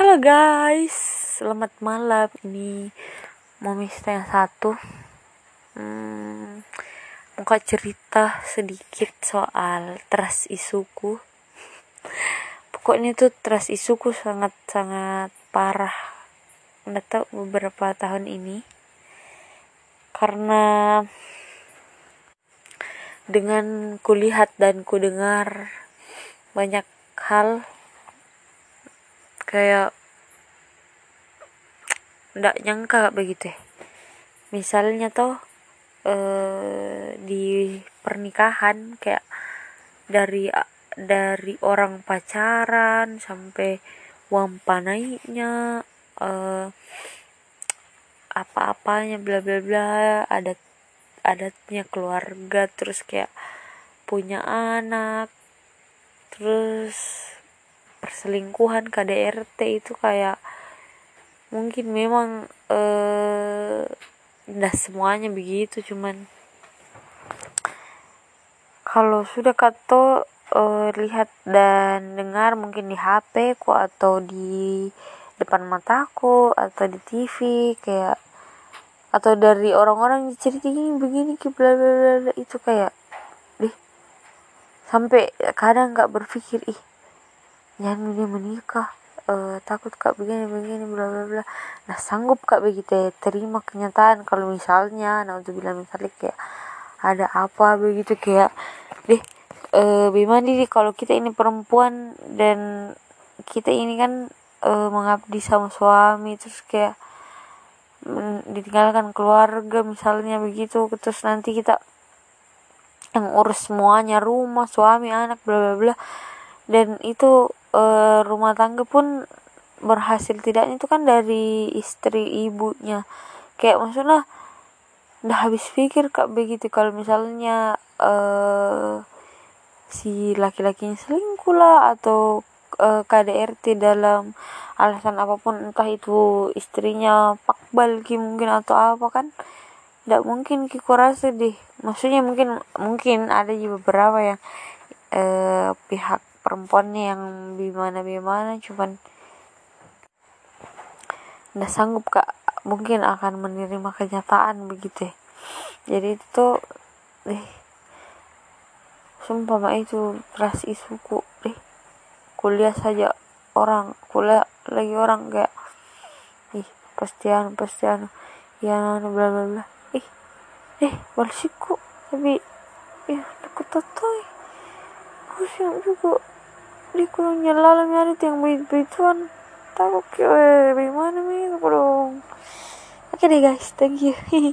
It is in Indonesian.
Halo guys, selamat malam. Ini Mami setengah satu. Hmm, muka cerita sedikit soal trust isuku. Pokoknya tuh trust isuku sangat-sangat parah. Nggak tahu beberapa tahun ini. Karena dengan kulihat dan kudengar banyak hal kayak ndak nyangka begitu. Ya misalnya tuh eh, di pernikahan kayak dari dari orang pacaran sampai wampa naiknya eh, apa-apanya bla bla bla adat adatnya keluarga terus kayak punya anak terus perselingkuhan KDRT itu kayak mungkin memang eh dah semuanya begitu cuman kalau sudah kata eh, lihat dan dengar mungkin di HP ku atau di depan mataku atau di TV kayak atau dari orang-orang cerita gini begini bla bla bla itu kayak deh sampai kadang nggak berpikir ih jangan dia menikah. Uh, takut kak begini begini bla bla bla. Nah sanggup kak begitu ya terima kenyataan kalau misalnya nah untuk bilang misalnya kayak ada apa begitu kayak deh uh, bagaimana nih kalau kita ini perempuan dan kita ini kan uh, mengabdi sama suami. Terus kayak ditinggalkan keluarga misalnya begitu. Terus nanti kita yang urus semuanya rumah suami anak bla bla bla dan itu e, rumah tangga pun berhasil tidaknya itu kan dari istri ibunya. Kayak maksudnya udah habis pikir kak begitu. Kalau misalnya e, si laki-lakinya selingkuh lah atau e, KDRT dalam alasan apa pun entah itu istrinya pakbal ki mungkin atau apa kan tidak mungkin ki rasa deh. Maksudnya mungkin mungkin ada juga beberapa yang eh, pihak perempuannya yang bimana cuman tidak sanggup kak. Mungkin akan menerima kenyataan begitu. Jadi itu tuh deh sumpah mak itu ras isuku deh kuliah saja orang kuliah lagi orang kayak ih pasti anu pasti anu ya bla bla bla. Ih eh balsiku tapi ya takut tatai siap juga di kurang nyala nyari yang begitu-begituan takut kayak bagaimana nih dong. Oke deh guys. Thank you